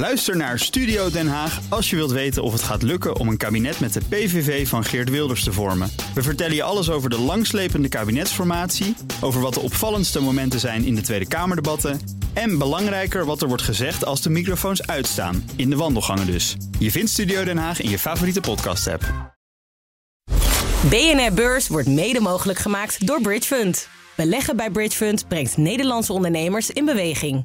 Luister naar Studio Den Haag als je wilt weten of het gaat lukken om een kabinet met de PVV van Geert Wilders te vormen. We vertellen je alles over de langslepende kabinetsformatie, over wat de opvallendste momenten zijn in de Tweede Kamerdebatten en belangrijker wat er wordt gezegd als de microfoons uitstaan, in de wandelgangen dus. Je vindt Studio Den Haag in je favoriete podcast-app. BNR Beurs wordt mede mogelijk gemaakt door Bridge Fund. Beleggen bij Bridge Fund brengt Nederlandse ondernemers in beweging.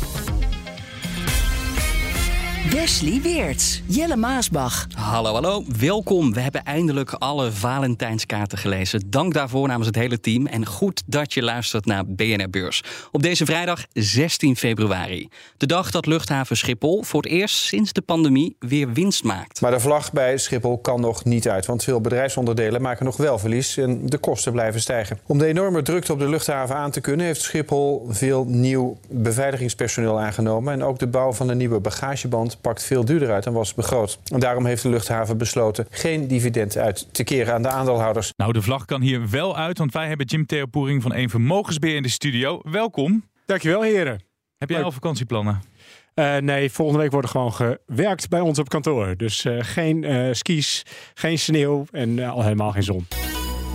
Wesley Weerts, Jelle Maasbach. Hallo, hallo. Welkom. We hebben eindelijk alle Valentijnskaarten gelezen. Dank daarvoor namens het hele team. En goed dat je luistert naar BNR Beurs. Op deze vrijdag 16 februari. De dag dat luchthaven Schiphol voor het eerst sinds de pandemie weer winst maakt. Maar de vlag bij Schiphol kan nog niet uit. Want veel bedrijfsonderdelen maken nog wel verlies. En de kosten blijven stijgen. Om de enorme drukte op de luchthaven aan te kunnen... heeft Schiphol veel nieuw beveiligingspersoneel aangenomen. En ook de bouw van een nieuwe bagageband pakt veel duurder uit dan was begroot. En daarom heeft de luchthaven besloten geen dividend uit te keren aan de aandeelhouders. Nou, de vlag kan hier wel uit, want wij hebben Jim Theopoering van een vermogensbeheer in de studio. Welkom. Dankjewel, heren. Heb jij al vakantieplannen? Uh, nee, volgende week wordt er gewoon gewerkt bij ons op kantoor. Dus uh, geen uh, skis, geen sneeuw en al helemaal geen zon.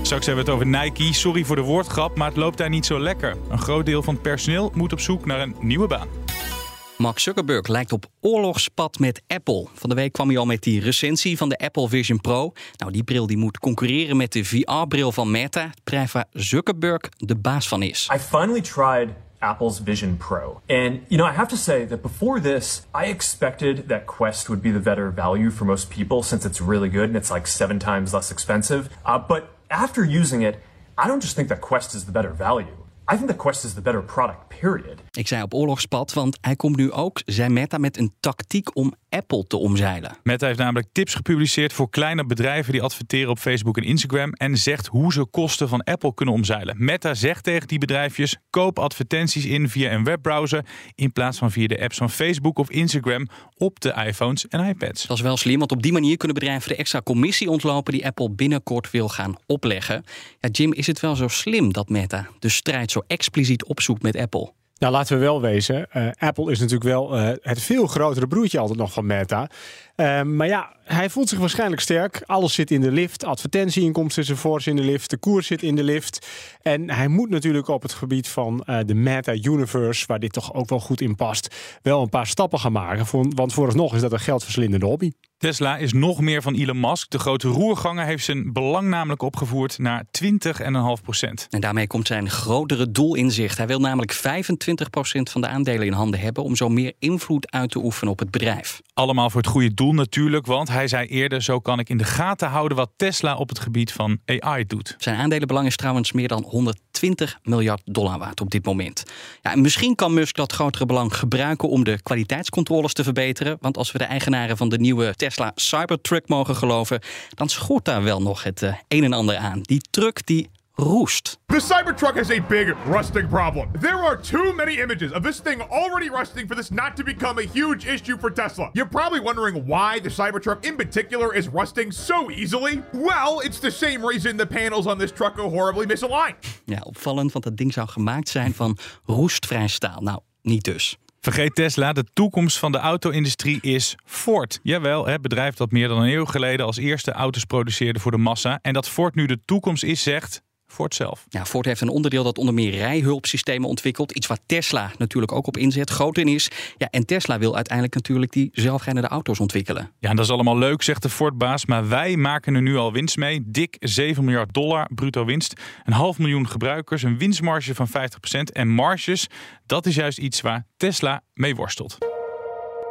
Straks hebben we het over Nike. Sorry voor de woordgrap, maar het loopt daar niet zo lekker. Een groot deel van het personeel moet op zoek naar een nieuwe baan. Mark Zuckerberg lijkt op oorlogspad met Apple. Van de week kwam hij al met die recensie van de Apple Vision Pro. Nou, die bril die moet concurreren met de VR-bril van Meta. Het bedrijf waar Zuckerberg de baas van is. I finally tried Apple's Vision Pro. And, you know, I have to say that before this, I expected that Quest would be the better value for most people since it's really good and it's like seven times less expensive. Uh, but after using it, I don't just think that Quest is the better value. I think the Quest is the better product, period. Ik zei op oorlogspad, want hij komt nu ook, zei Meta, met een tactiek om Apple te omzeilen. Meta heeft namelijk tips gepubliceerd voor kleine bedrijven die adverteren op Facebook en Instagram en zegt hoe ze kosten van Apple kunnen omzeilen. Meta zegt tegen die bedrijfjes: koop advertenties in via een webbrowser in plaats van via de apps van Facebook of Instagram op de iPhones en iPads. Dat is wel slim, want op die manier kunnen bedrijven de extra commissie ontlopen die Apple binnenkort wil gaan opleggen. Ja, Jim, is het wel zo slim dat Meta de strijd zo expliciet opzoekt met Apple? Nou, laten we wel wezen. Uh, Apple is natuurlijk wel uh, het veel grotere broertje altijd nog van Meta. Uh, maar ja, hij voelt zich waarschijnlijk sterk. Alles zit in de lift. Advertentieinkomsten fors in de lift. De koers zit in de lift. En hij moet natuurlijk op het gebied van de Meta Universe, waar dit toch ook wel goed in past, wel een paar stappen gaan maken. Want vooralsnog is dat een geldverslindende hobby. Tesla is nog meer van Elon Musk. De grote roerganger heeft zijn belang namelijk opgevoerd naar 20,5 procent. En daarmee komt zijn grotere doel in zicht. Hij wil namelijk 25 procent van de aandelen in handen hebben om zo meer invloed uit te oefenen op het bedrijf. Allemaal voor het goede doel natuurlijk, want hij zei eerder: zo kan ik in de gaten houden wat Tesla op het gebied van AI doet. Zijn aandelenbelang is trouwens meer dan 120 miljard dollar waard op dit moment. Ja, en misschien kan Musk dat grotere belang gebruiken om de kwaliteitscontroles te verbeteren. Want als we de eigenaren van de nieuwe Tesla Cybertruck mogen geloven, dan schort daar wel nog het uh, een en ander aan. Die truck die roest. The Cybertruck has a big rusting problem. There are too many images of this thing already rusting for this not to become a huge issue for Tesla. You're probably wondering why the Cybertruck in particular is rusting so easily. Well, it's the same reason the panels on this truck go horribly misaligned. Ja, opvallend, want dat ding zou gemaakt zijn van roestvrij staal. Nou, niet dus. Vergeet Tesla, de toekomst van de auto-industrie is Ford. Jawel, het bedrijf dat meer dan een eeuw geleden als eerste auto's produceerde voor de massa. En dat Ford nu de toekomst is, zegt Ford zelf. Ja, Ford heeft een onderdeel dat onder meer rijhulpsystemen ontwikkelt. Iets waar Tesla natuurlijk ook op inzet, groot in is. Ja, en Tesla wil uiteindelijk natuurlijk die zelfrijdende auto's ontwikkelen. Ja, en dat is allemaal leuk, zegt de Ford-baas. Maar wij maken er nu al winst mee. Dik 7 miljard dollar bruto winst. Een half miljoen gebruikers, een winstmarge van 50%. En marges, dat is juist iets waar Tesla mee worstelt.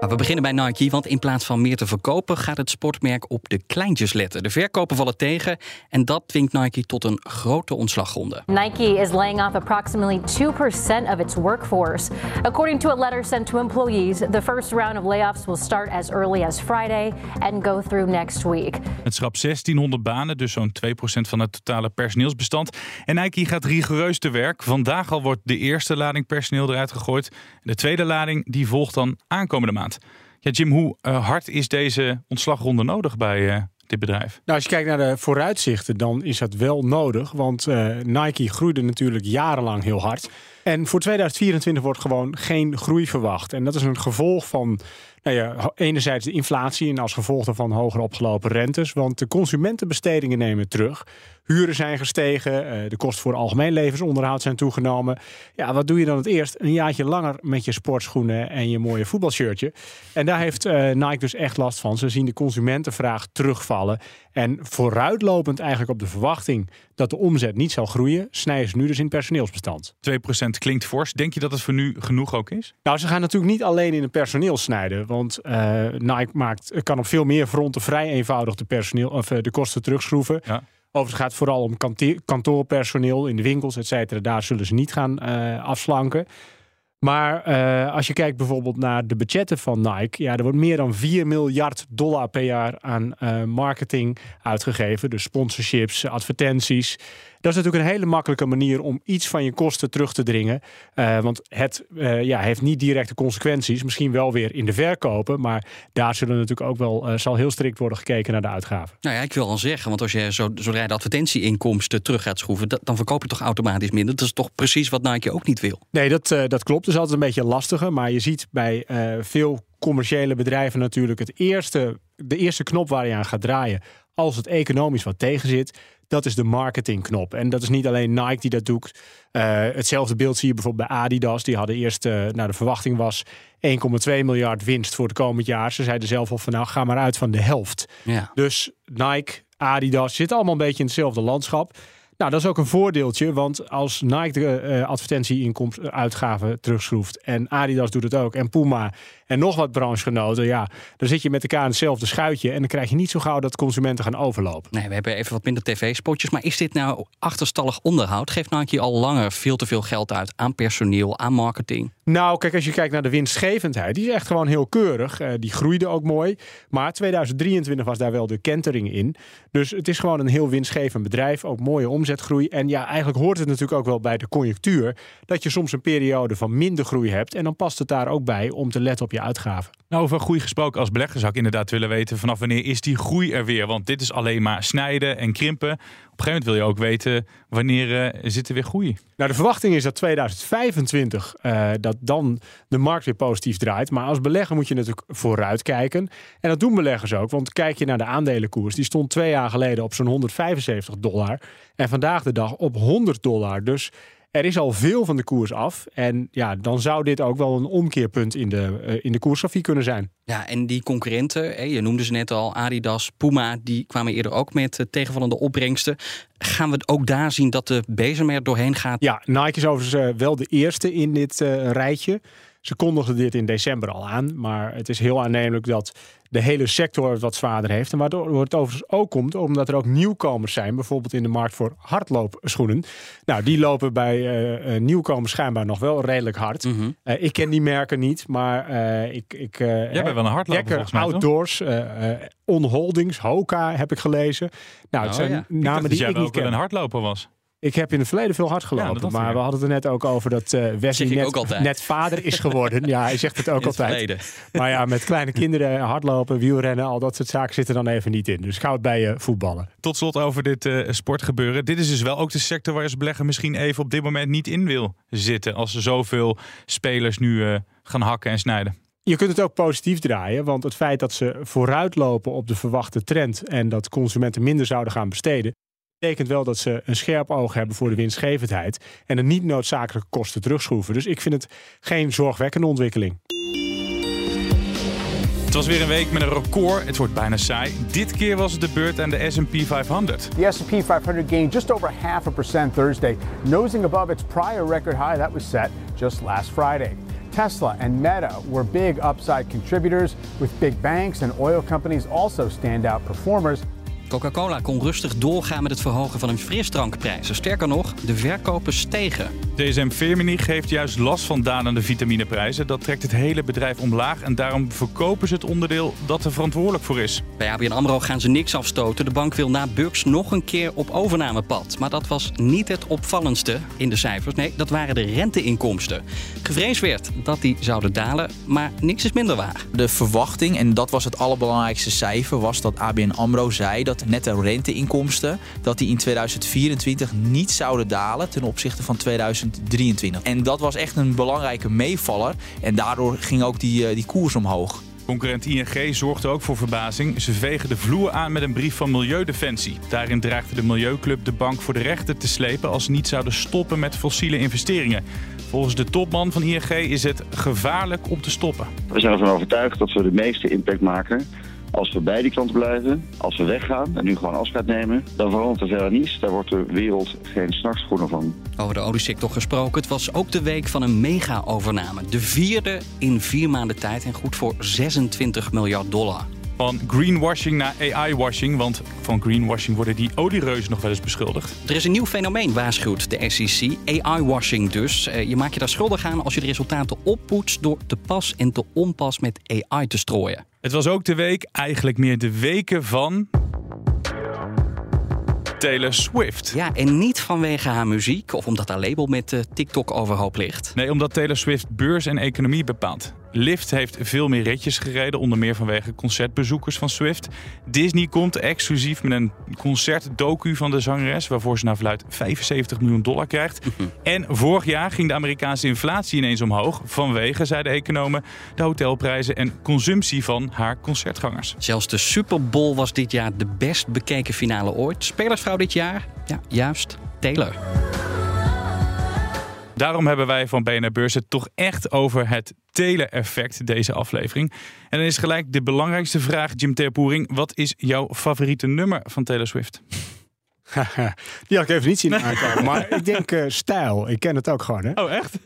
Maar we beginnen bij Nike, want in plaats van meer te verkopen gaat het sportmerk op de kleintjes letten. De verkopen vallen tegen en dat dwingt Nike tot een grote ontslagronde. Nike is laying off approximately 2% of its workforce. According to a letter sent to employees, the first round of layoffs will start as early as Friday and go through next week. Het schrapt 1600 banen, dus zo'n 2% van het totale personeelsbestand. En Nike gaat rigoureus te werk. Vandaag al wordt de eerste lading personeel eruit gegooid. De tweede lading die volgt dan aankomende maand. Ja, Jim, hoe uh, hard is deze ontslagronde nodig bij uh, dit bedrijf? Nou, als je kijkt naar de vooruitzichten, dan is dat wel nodig. Want uh, Nike groeide natuurlijk jarenlang heel hard. En voor 2024 wordt gewoon geen groei verwacht. En dat is een gevolg van nou ja, enerzijds de inflatie en als gevolg daarvan hoger opgelopen rentes. Want de consumentenbestedingen nemen terug. Huren zijn gestegen, eh, de kosten voor algemeen levensonderhoud zijn toegenomen. Ja, wat doe je dan het eerst? Een jaartje langer met je sportschoenen en je mooie voetbalshirtje. En daar heeft uh, Nike dus echt last van. Ze zien de consumentenvraag terugvallen. En vooruitlopend eigenlijk op de verwachting dat de omzet niet zal groeien, snijden ze nu dus in personeelsbestand. 2% klinkt fors. Denk je dat het voor nu genoeg ook is? Nou, ze gaan natuurlijk niet alleen in het personeel snijden. Want uh, Nike maakt, kan op veel meer fronten vrij eenvoudig de, personeel, of, de kosten terugschroeven. Ja. Overigens gaat het vooral om kantoorpersoneel in de winkels, et cetera. Daar zullen ze niet gaan uh, afslanken. Maar uh, als je kijkt bijvoorbeeld naar de budgetten van Nike, ja, er wordt meer dan 4 miljard dollar per jaar aan uh, marketing uitgegeven. Dus sponsorships, advertenties. Dat is natuurlijk een hele makkelijke manier om iets van je kosten terug te dringen. Uh, want het ja, heeft niet directe consequenties. Misschien wel weer in de verkopen. Maar daar zullen natuurlijk ook wel, zal heel strikt worden gekeken naar de uitgaven. Nou ja, ik wil al zeggen, want als je zo, zodra je de advertentieinkomsten terug gaat schroeven, dat, dan verkoop je toch automatisch minder. Dat is toch precies wat Nike ook niet wil. Nee, dat, dat klopt. Dat is altijd een beetje lastiger. Maar je ziet bij veel commerciële bedrijven natuurlijk het eerste, de eerste knop waar je aan gaat draaien als het economisch wat tegen zit. Dat is de marketingknop. En dat is niet alleen Nike die dat doet. Uh, hetzelfde beeld zie je bijvoorbeeld bij Adidas. Die hadden eerst, uh, nou de verwachting was 1,2 miljard winst voor het komend jaar. Ze zeiden zelf al van nou ga maar uit van de helft. Ja. Dus Nike, Adidas zitten allemaal een beetje in hetzelfde landschap. Nou, dat is ook een voordeeltje, want als Nike de uh, advertentieinkomsten uitgaven terugschroeft en Adidas doet het ook en Puma en nog wat branchegenoten, ja, dan zit je met elkaar in hetzelfde schuitje en dan krijg je niet zo gauw dat consumenten gaan overlopen. Nee, we hebben even wat minder tv-spotjes, maar is dit nou achterstallig onderhoud? Geeft Nike al langer veel te veel geld uit aan personeel, aan marketing? Nou, kijk, als je kijkt naar de winstgevendheid, die is echt gewoon heel keurig. Uh, die groeide ook mooi, maar 2023 was daar wel de kentering in. Dus het is gewoon een heel winstgevend bedrijf, ook mooie omzetgroei. En ja, eigenlijk hoort het natuurlijk ook wel bij de conjunctuur dat je soms een periode van minder groei hebt en dan past het daar ook bij om te letten op je uitgaven. Nou, over groei gesproken als belegger zou ik inderdaad willen weten vanaf wanneer is die groei er weer? Want dit is alleen maar snijden en krimpen. Op een gegeven moment wil je ook weten wanneer uh, zit er weer groei. Nou, de verwachting is dat 2025 uh, dat dan de markt weer positief draait. Maar als belegger moet je natuurlijk vooruit kijken. En dat doen beleggers ook. Want kijk je naar de aandelenkoers, die stond twee jaar geleden op zo'n 175 dollar. En vandaag de dag op 100 dollar. Dus er is al veel van de koers af. En ja, dan zou dit ook wel een omkeerpunt in de, uh, in de koersgrafiek kunnen zijn. Ja, en die concurrenten, je noemde ze net al, Adidas, Puma, die kwamen eerder ook met uh, tegenvallende opbrengsten. Gaan we ook daar zien dat de bezem er doorheen gaat? Ja, Nike is overigens uh, wel de eerste in dit rijtje. Ze kondigden dit in december al aan, maar het is heel aannemelijk dat de hele sector het wat zwaarder heeft. En waardoor het overigens ook komt omdat er ook nieuwkomers zijn, bijvoorbeeld in de markt voor hardloopschoenen. Nou, die lopen bij uh, nieuwkomers schijnbaar nog wel redelijk hard. Mm -hmm. uh, ik ken die merken niet, maar uh, ik. ik Jij bent wel een hardloper volgens mij, Outdoors, On Holdings, Hoka heb ik gelezen. Nou, het oh, zijn ja. namen ik die ik niet ken. een hardloper was. Ik heb in het verleden veel hard gelopen. maar we hadden het er net ook over dat uh, Wesley net, vader is geworden. ja, hij zegt het ook In het altijd. verleden. Maar ja, met kleine kinderen, hardlopen, wielrennen, al dat soort zaken zitten dan even niet in. Dus ga het bij je voetballen. Tot slot over dit uh, sportgebeuren. Dit is dus wel ook de sector waar je als belegger misschien even op dit moment niet in wil zitten. Als er zoveel spelers nu uh, gaan hakken en snijden. Je kunt het ook positief draaien, want het feit dat ze vooruitlopen op de verwachte trend en dat consumenten minder zouden gaan besteden, betekent wel dat ze een scherp oog hebben voor de winstgevendheid en de niet noodzakelijke kosten terugschroeven. Dus ik vind het geen zorgwekkende ontwikkeling. Het was weer een week met een record. Het wordt bijna saai. Dit keer was het de beurt aan de S&P 500. The S&P 500 gained just over half a percent Thursday, nosing above its prior record high that was set just last Friday. Tesla and Meta were big upside contributors, with big banks and oil companies also standout performers. Coca-Cola kon rustig doorgaan met het verhogen van hun frisdrankprijzen. Sterker nog, de verkopen stegen. DSM Firmenich heeft juist last van dalende vitamineprijzen. Dat trekt het hele bedrijf omlaag en daarom verkopen ze het onderdeel dat er verantwoordelijk voor is. Bij ABN AMRO gaan ze niks afstoten. De bank wil na Bucks nog een keer op overnamepad. Maar dat was niet het opvallendste in de cijfers. Nee, dat waren de renteinkomsten. Gevreesd werd dat die zouden dalen, maar niks is minder waar. De verwachting, en dat was het allerbelangrijkste cijfer, was dat ABN AMRO zei dat netto renteinkomsten dat die in 2024 niet zouden dalen ten opzichte van 2023. En dat was echt een belangrijke meevaller en daardoor ging ook die, eh, die koers omhoog. Concurrent ING zorgde ook voor verbazing. Ze vegen de vloer aan met een brief van Milieudefensie. Daarin dreigde de Milieuclub de bank voor de rechter te slepen als ze niet zouden stoppen met fossiele investeringen. Volgens de topman van ING is het gevaarlijk om te stoppen. We zijn ervan overtuigd dat we de meeste impact maken als we bij die klant blijven, als we weggaan en nu gewoon afscheid nemen, dan verandert er verder niets. Daar wordt de wereld geen s'nachts van. Over de oliesector gesproken, het was ook de week van een mega-overname. De vierde in vier maanden tijd en goed voor 26 miljard dollar. Van greenwashing naar AI-washing, want van greenwashing worden die oliereuzen nog wel eens beschuldigd. Er is een nieuw fenomeen, waarschuwt de SEC. AI-washing dus. Eh, je maakt je daar schuldig aan als je de resultaten oppoetst door te pas en te onpas met AI te strooien. Het was ook de week, eigenlijk meer de weken van. Taylor Swift. Ja, en niet vanwege haar muziek of omdat haar label met uh, TikTok overhoop ligt. Nee, omdat Taylor Swift beurs en economie bepaalt. Lyft heeft veel meer ritjes gereden, onder meer vanwege concertbezoekers van Swift. Disney komt exclusief met een concertdocu van de zangeres, waarvoor ze naar verluid 75 miljoen dollar krijgt. Mhm. En vorig jaar ging de Amerikaanse inflatie ineens omhoog, vanwege, zeiden economen, de hotelprijzen en consumptie van haar concertgangers. Zelfs de Super Bowl was dit jaar de best bekeken finale ooit. Spelersvrouw dit jaar? Ja, juist, Taylor. Daarom hebben wij van BNR Beurs het toch echt over het tele-effect, deze aflevering. En dan is gelijk de belangrijkste vraag, Jim Terpoering. Wat is jouw favoriete nummer van Taylor Swift? Die had ik even niet zien aankomen. Maar ik denk uh, stijl. Ik ken het ook gewoon. Hè? Oh, echt?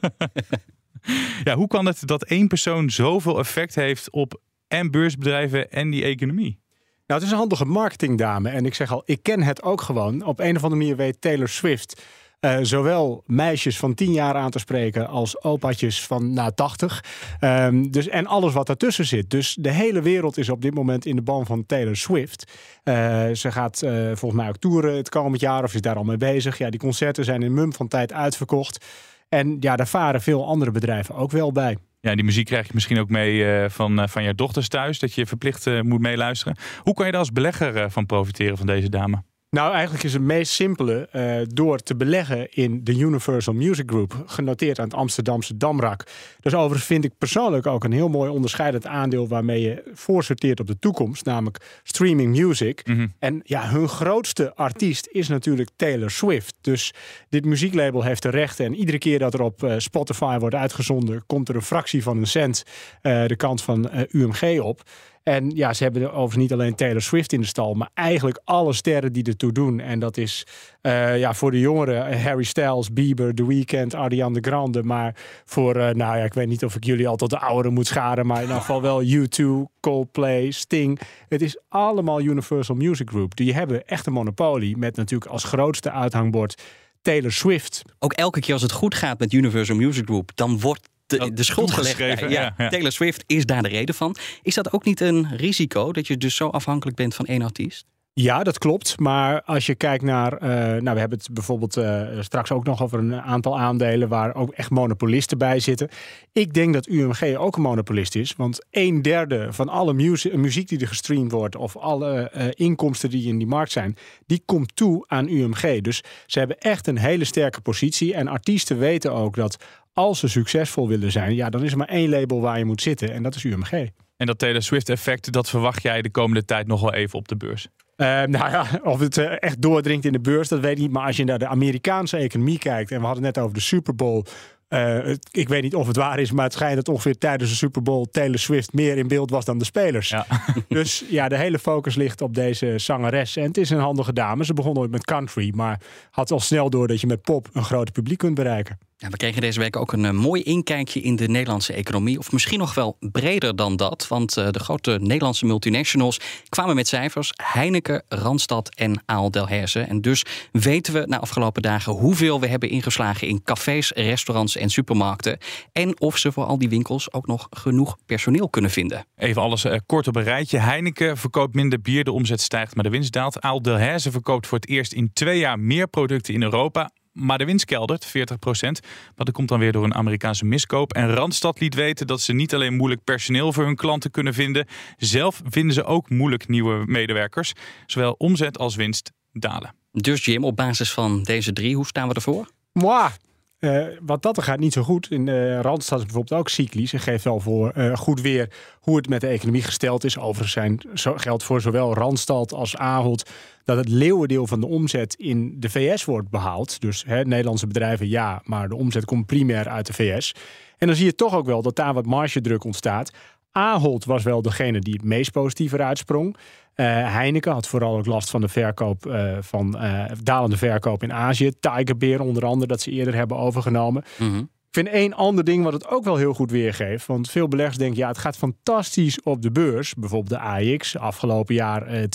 ja, hoe kan het dat één persoon zoveel effect heeft op en beursbedrijven en die economie? Nou, het is een handige marketingdame. En ik zeg al, ik ken het ook gewoon. Op een of andere manier weet Taylor Swift uh, zowel meisjes van 10 jaar aan te spreken als opaatjes van na 80. Um, dus, en alles wat daartussen zit. Dus de hele wereld is op dit moment in de ban van Taylor Swift. Uh, ze gaat uh, volgens mij ook toeren het komend jaar of is daar al mee bezig. Ja, die concerten zijn in mum van tijd uitverkocht. En ja, daar varen veel andere bedrijven ook wel bij. Ja, die muziek krijg je misschien ook mee uh, van, van je dochters thuis, dat je verplicht moet meeluisteren. Hoe kan je daar als belegger van profiteren van deze dame? Nou, eigenlijk is het meest simpele uh, door te beleggen in de Universal Music Group, genoteerd aan het Amsterdamse Damrak. Dus overigens vind ik persoonlijk ook een heel mooi onderscheidend aandeel waarmee je voorsorteert op de toekomst, namelijk streaming music. Mm -hmm. En ja, hun grootste artiest is natuurlijk Taylor Swift. Dus dit muzieklabel heeft de rechten en iedere keer dat er op uh, Spotify wordt uitgezonden, komt er een fractie van een cent uh, de kant van UMG op. En ja, ze hebben overigens niet alleen Taylor Swift in de stal, maar eigenlijk alle sterren die ertoe doen. En dat is uh, ja, voor de jongeren Harry Styles, Bieber, The Weeknd, Ariana Grande. Maar voor, uh, nou ja, ik weet niet of ik jullie al tot de ouderen moet scharen, maar in ieder geval wel U2, Coldplay, Sting. Het is allemaal Universal Music Group. Die hebben echt een monopolie met natuurlijk als grootste uithangbord Taylor Swift. Ook elke keer als het goed gaat met Universal Music Group, dan wordt de, de schuld gelegd. Ja, ja, Taylor Swift is daar de reden van. Is dat ook niet een risico dat je dus zo afhankelijk bent van één artiest? Ja, dat klopt. Maar als je kijkt naar. Uh, nou, we hebben het bijvoorbeeld uh, straks ook nog over een aantal aandelen waar ook echt monopolisten bij zitten. Ik denk dat UMG ook een monopolist is. Want een derde van alle muziek, die er gestreamd wordt, of alle uh, inkomsten die in die markt zijn, die komt toe aan UMG. Dus ze hebben echt een hele sterke positie. En artiesten weten ook dat als ze succesvol willen zijn, ja, dan is er maar één label waar je moet zitten. En dat is UMG. En dat Taylor Swift effect, dat verwacht jij de komende tijd nog wel even op de beurs? Uh, nou ja, of het uh, echt doordringt in de beurs, dat weet ik niet. Maar als je naar de Amerikaanse economie kijkt, en we hadden het net over de Super Bowl. Uh, het, ik weet niet of het waar is, maar het schijnt dat ongeveer tijdens de Super Bowl Taylor Swift meer in beeld was dan de spelers. Ja. dus ja, de hele focus ligt op deze zangeres. En het is een handige dame. Ze begon ooit met country, maar had al snel door dat je met pop een groot publiek kunt bereiken. We kregen deze week ook een uh, mooi inkijkje in de Nederlandse economie. Of misschien nog wel breder dan dat. Want uh, de grote Nederlandse multinationals kwamen met cijfers. Heineken, Randstad en Aal Delhaize. En dus weten we na afgelopen dagen hoeveel we hebben ingeslagen in cafés, restaurants en supermarkten. En of ze voor al die winkels ook nog genoeg personeel kunnen vinden. Even alles uh, kort op een rijtje. Heineken verkoopt minder bier, de omzet stijgt, maar de winst daalt. Aal Delhaize verkoopt voor het eerst in twee jaar meer producten in Europa maar de winst keldert, 40 procent. Maar dat komt dan weer door een Amerikaanse miskoop. En Randstad liet weten dat ze niet alleen moeilijk personeel voor hun klanten kunnen vinden. Zelf vinden ze ook moeilijk nieuwe medewerkers. Zowel omzet als winst dalen. Dus Jim, op basis van deze drie, hoe staan we ervoor? Mwah. Uh, wat dat er gaat niet zo goed. In de Randstad is bijvoorbeeld ook cyclisch. En geeft wel voor uh, goed weer hoe het met de economie gesteld is. Overigens zijn, zo, geldt voor zowel Randstad als Ahold dat het leeuwendeel van de omzet in de VS wordt behaald. Dus hè, Nederlandse bedrijven ja, maar de omzet komt primair uit de VS. En dan zie je toch ook wel dat daar wat margedruk ontstaat. Ahold was wel degene die het meest positief eruit sprong. Uh, Heineken had vooral ook last van de verkoop uh, van uh, dalende verkoop in Azië. Tiger Beer onder andere, dat ze eerder hebben overgenomen. Mm -hmm. Ik vind één ander ding wat het ook wel heel goed weergeeft. Want veel beleggers denken, ja, het gaat fantastisch op de beurs. Bijvoorbeeld de AX, afgelopen jaar 20%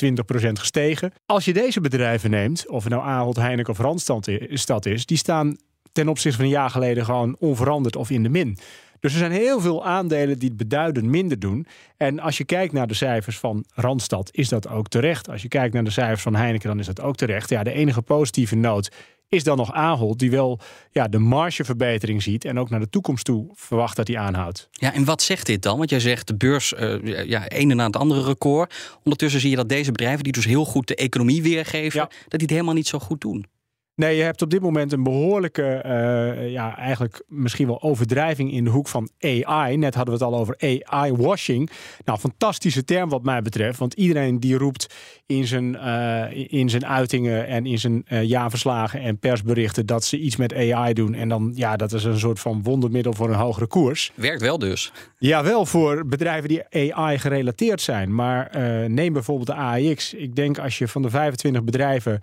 gestegen. Als je deze bedrijven neemt, of het nou Ahold, Heineken of Randstad is, die staan ten opzichte van een jaar geleden gewoon onveranderd of in de min. Dus er zijn heel veel aandelen die het beduidend minder doen. En als je kijkt naar de cijfers van Randstad, is dat ook terecht. Als je kijkt naar de cijfers van Heineken, dan is dat ook terecht. Ja, de enige positieve noot is dan nog Ahold, die wel ja, de margeverbetering ziet en ook naar de toekomst toe verwacht dat die aanhoudt. Ja, en wat zegt dit dan? Want jij zegt de beurs, uh, ja, ene na het andere record. Ondertussen zie je dat deze bedrijven, die dus heel goed de economie weergeven, dat die het helemaal niet zo goed doen. Nee, je hebt op dit moment een behoorlijke, uh, ja, eigenlijk misschien wel overdrijving in de hoek van AI. Net hadden we het al over AI-washing. Nou, fantastische term wat mij betreft. Want iedereen die roept in zijn, uh, in zijn uitingen en in zijn uh, jaarverslagen en persberichten dat ze iets met AI doen. En dan, ja, dat is een soort van wondermiddel voor een hogere koers. Werkt wel dus. Ja, wel voor bedrijven die AI gerelateerd zijn. Maar neem bijvoorbeeld de AIX. Ik denk als je van de 25 bedrijven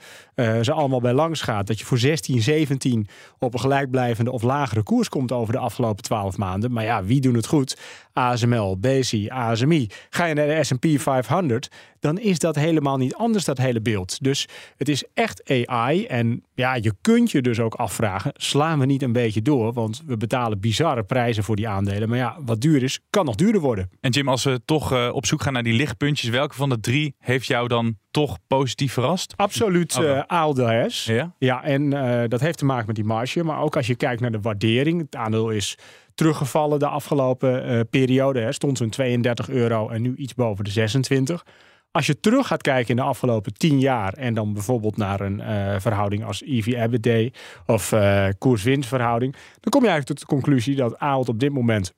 ze allemaal bij langs gaat dat je voor 16, 17 op een gelijkblijvende of lagere koers komt over de afgelopen 12 maanden. Maar ja, wie doen het goed? ASML, BSI, ASMI. Ga je naar de S&P 500, dan is dat helemaal niet anders, dat hele beeld. Dus het is echt AI. En ja, je kunt je dus ook afvragen, slaan we niet een beetje door? Want we betalen bizarre prijzen voor die aandelen. Maar ja, wat duur is, kan nog duurder worden. En Jim, als we toch uh, op zoek gaan naar die lichtpuntjes, welke van de drie heeft jou dan toch positief verrast? Absoluut uh, ALDS. Ja? Ja, en uh, dat heeft te maken met die marge. Maar ook als je kijkt naar de waardering. Het aandeel is teruggevallen de afgelopen uh, periode. Hè. Stond zo'n 32 euro en nu iets boven de 26. Als je terug gaat kijken in de afgelopen 10 jaar en dan bijvoorbeeld naar een uh, verhouding als EV-EBITDA of uh, koers-winstverhouding, dan kom je eigenlijk tot de conclusie dat Ahold op dit moment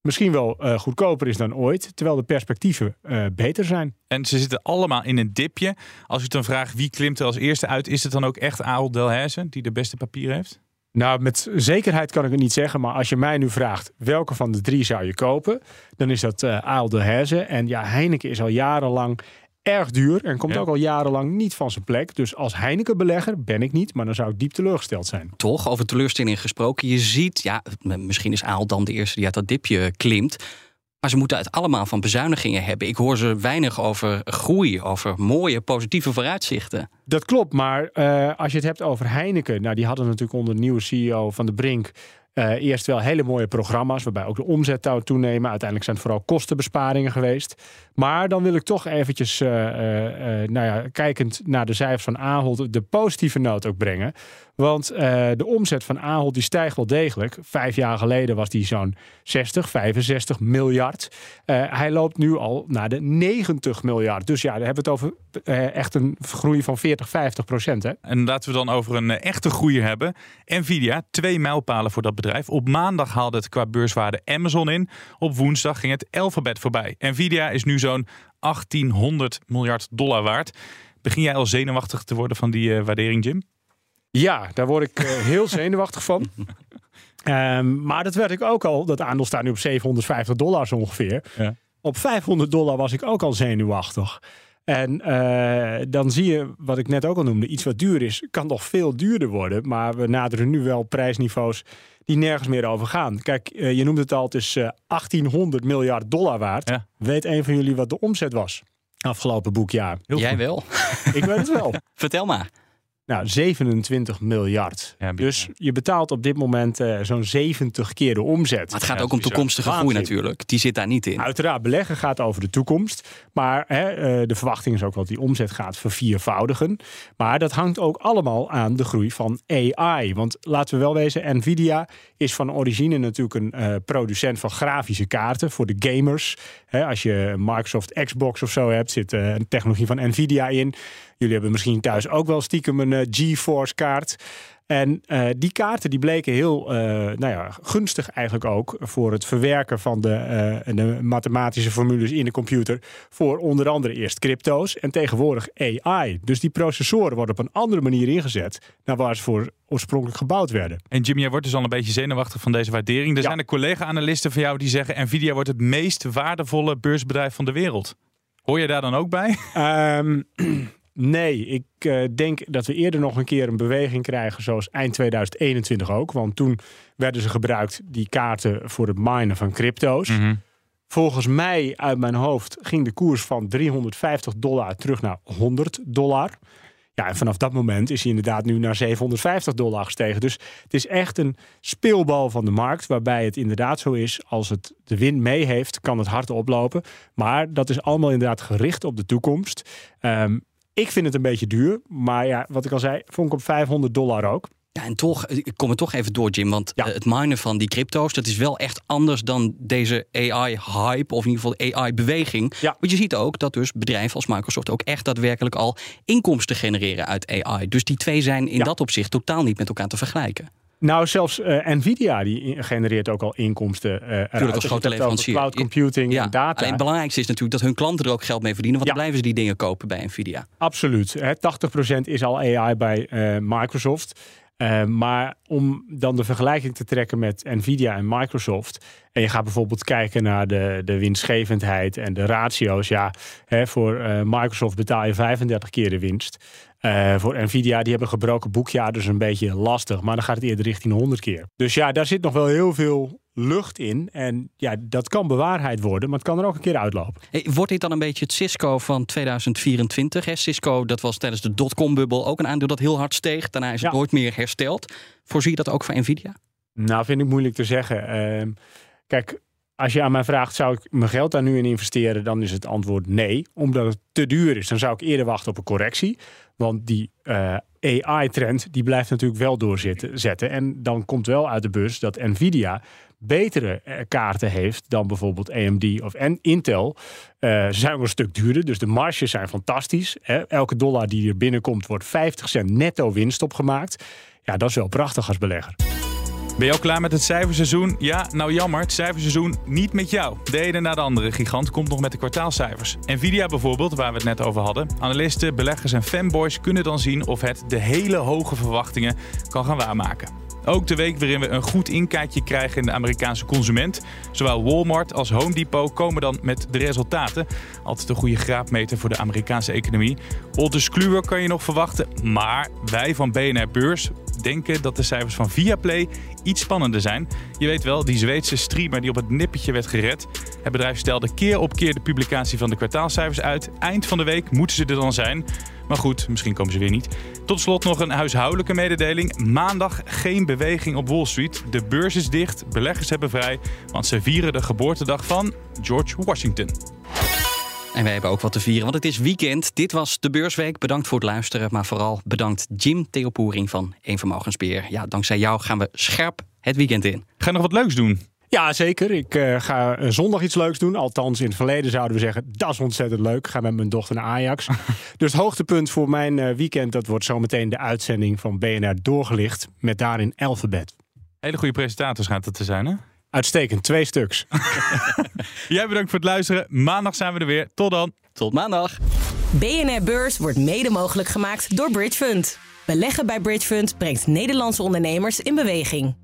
misschien wel uh, goedkoper is dan ooit, terwijl de perspectieven beter zijn. En ze zitten allemaal in een dipje. Als u dan vraagt wie klimt er als eerste uit, is het dan ook echt Ahold Delhaize die de beste papieren heeft? Nou, met zekerheid kan ik het niet zeggen. Maar als je mij nu vraagt welke van de drie zou je kopen, dan is dat uh, Ahold Delhaize. En ja, Heineken is al jarenlang erg duur en komt ja. ook al jarenlang niet van zijn plek. Dus als Heineken-belegger ben ik niet, maar dan zou ik diep teleurgesteld zijn. Toch, over teleurstelling gesproken. Je ziet, ja, misschien is Ahold dan de eerste die uit dat dipje klimt. Maar ze moeten het allemaal van bezuinigingen hebben. Ik hoor ze weinig over groei, over mooie, positieve vooruitzichten. Dat klopt, maar uh, als je het hebt over Heineken... nou, die hadden natuurlijk onder de nieuwe CEO van de Brink... Uh, eerst wel hele mooie programma's, waarbij ook de omzet zou toenemen. Uiteindelijk zijn het vooral kostenbesparingen geweest. Maar dan wil ik toch eventjes, uh, nou ja, kijkend naar de cijfers van Ahold, de positieve noot ook brengen. Want de omzet van Ahold die stijgt wel degelijk. Vijf jaar geleden was die zo'n 60, 65 miljard. hij loopt nu al naar de 90 miljard. Dus ja, daar hebben we het over echt een groei van 40, 50 procent. Hè? En laten we dan over een echte groei hebben. Nvidia, twee mijlpalen voor dat bedrijf. Op maandag haalde het qua beurswaarde Amazon in. Op woensdag ging het alfabet voorbij. Nvidia is nu zo'n 1800 miljard dollar waard. Begin jij al zenuwachtig te worden van die uh, waardering, Jim? Ja, daar word ik uh, heel zenuwachtig van. Um, maar dat werd ik ook al. Dat aandeel staat nu op 750 dollar zo ongeveer. Ja. Op 500 dollar was ik ook al zenuwachtig. En uh, dan zie je, wat ik net ook al noemde, iets wat duur is, kan nog veel duurder worden. Maar we naderen nu wel prijsniveaus die nergens meer over gaan. Kijk, uh, je noemt het al, het is uh, 1800 miljard dollar waard. Ja. Weet een van jullie wat de omzet was afgelopen boekjaar? Jij wel. Ik weet het wel. Vertel maar. Nou, 27 miljard. Ja, dus je betaalt op dit moment uh, zo'n 70 keer de omzet. Maar het gaat Ja, ook om toekomstige groei Waanzin. natuurlijk. Die zit daar niet in. Uiteraard, beleggen gaat over de toekomst. Maar hè, eh, de verwachting is ook dat die omzet gaat verviervoudigen. Maar dat hangt ook allemaal aan de groei van AI. Want laten we wel wezen, Nvidia is van origine natuurlijk een eh, producent van grafische kaarten voor de gamers. Hè, als je een Microsoft Xbox of zo hebt, zit eh, een technologie van Nvidia in. Jullie hebben misschien thuis ook wel stiekem een eh, GeForce kaart. En eh, die kaarten die bleken heel eh, nou ja, gunstig eigenlijk ook voor het verwerken van de, eh, de mathematische formules in de computer. Voor onder andere eerst crypto's en tegenwoordig AI. Dus die processoren worden op een andere manier ingezet dan waar ze voor oorspronkelijk gebouwd werden. En Jim, jij wordt dus al een beetje zenuwachtig van deze waardering. Er zijn er collega-analisten van jou die zeggen... Nvidia wordt het meest waardevolle beursbedrijf van de wereld. Hoor je daar dan ook bij? Ehm, nee, ik eh, denk dat we eerder nog een keer een beweging krijgen zoals eind 2021 ook. Want toen werden ze gebruikt, die kaarten, voor het minen van crypto's. Volgens mij, uit mijn hoofd, ging de koers van 350 dollar terug naar 100 dollar. Ja, en vanaf dat moment is hij inderdaad nu naar 750 dollar gestegen. Dus het is echt een speelbal van de markt. Waarbij het inderdaad zo is, als het de wind mee heeft, kan het hard oplopen. Maar dat is allemaal inderdaad gericht op de toekomst. Ehm, ik vind het een beetje duur. Maar ja, wat ik al zei, vond ik op 500 dollar ook. Ja, en toch, ik kom er toch even door, Jim. Want eh, het minen van die crypto's, dat is wel echt anders dan deze AI-hype. Of in ieder geval AI-beweging. Want je ziet ook dat dus bedrijven als Microsoft ook echt daadwerkelijk al inkomsten genereren uit AI. Dus die twee zijn in dat opzicht totaal niet met elkaar te vergelijken. Nou, zelfs eh, Nvidia die genereert ook al inkomsten. Als als je grote leverancier. Cloud computing Ja, en data. Alleen het belangrijkste is natuurlijk dat hun klanten er ook geld mee verdienen. Want dan blijven ze die dingen kopen bij Nvidia. Absoluut. Hè, 80% is al AI bij eh, Microsoft. Maar om dan de vergelijking te trekken met Nvidia en Microsoft. En je gaat bijvoorbeeld kijken naar de, de winstgevendheid en de ratio's. Ja, hè, voor Microsoft betaal je 35 keer de winst. Eh, voor Nvidia, die hebben gebroken boekjaar, dus een beetje lastig. Maar dan gaat het eerder richting 100 keer. Dus ja, daar zit nog wel heel veel lucht in. En ja, dat kan bewaarheid worden, maar het kan er ook een keer uitlopen. Hey, wordt dit dan een beetje het Cisco van 2024? Hè? Cisco, dat was tijdens de dotcom-bubbel ook een aandeel dat heel hard steeg. Daarna is het nooit meer hersteld. Voorzie je dat ook voor Nvidia? Nou, vind ik moeilijk te zeggen. Ehm, kijk, als je aan mij vraagt, zou ik mijn geld daar nu in investeren? Dan is het antwoord nee, omdat het te duur is. Dan zou ik eerder wachten op een correctie. Want die eh, AI-trend, die blijft natuurlijk wel doorzitten. Zetten. En dan komt wel uit de bus dat Nvidia betere eh, kaarten heeft dan bijvoorbeeld AMD of Intel. Eh, ze zijn ook een stuk duurder, dus de marges zijn fantastisch. Hè. Elke dollar die er binnenkomt, wordt 50 cent netto winst opgemaakt. Ja, dat is wel prachtig als belegger. Ben je al klaar met het cijferseizoen? Ja, nou jammer, het cijferseizoen niet met jou. De ene na de andere gigant komt nog met de kwartaalcijfers. Nvidia bijvoorbeeld, waar we het net over hadden. Analisten, beleggers en fanboys kunnen dan zien of het de hele hoge verwachtingen kan gaan waarmaken. Ook de week waarin we een goed inkijkje krijgen in de Amerikaanse consument. Zowel Walmart als Home Depot komen dan met de resultaten. Altijd een goede graadmeter voor de Amerikaanse economie. Aldous Kluwer kan je nog verwachten, maar wij van BNR Beurs denken dat de cijfers van Viaplay iets spannender zijn. Je weet wel, die Zweedse streamer die op het nippertje werd gered. Het bedrijf stelde keer op keer de publicatie van de kwartaalcijfers uit. Eind van de week moeten ze er dan zijn. Maar goed, misschien komen ze weer niet. Tot slot nog een huishoudelijke mededeling. Maandag geen beweging op Wall Street. De beurs is dicht, beleggers hebben vrij, want ze vieren de geboortedag van George Washington. En wij hebben ook wat te vieren, want het is weekend. Dit was de Beursweek. Bedankt voor het luisteren, maar vooral bedankt Jim Theopoering van Eén Vermogensbeheer. Ja, dankzij jou gaan we scherp het weekend in. Ga je nog wat leuks doen? Ja, zeker. Ik eh, ga eh, zondag iets leuks doen. Althans, in het verleden zouden we zeggen, dat is ontzettend leuk. Ik ga met mijn dochter naar Ajax. dus het hoogtepunt voor mijn eh, weekend, dat wordt zometeen de uitzending van BNR Doorgelicht. Met daarin Alphabet. Hele goede presentator schijnt het te zijn, hè? Uitstekend, twee stuks. Jij bedankt voor het luisteren. Maandag zijn we er weer. Tot dan. Tot maandag. BNR Beurs wordt mede mogelijk gemaakt door Bridge Fund. Beleggen bij Bridge Fund brengt Nederlandse ondernemers in beweging.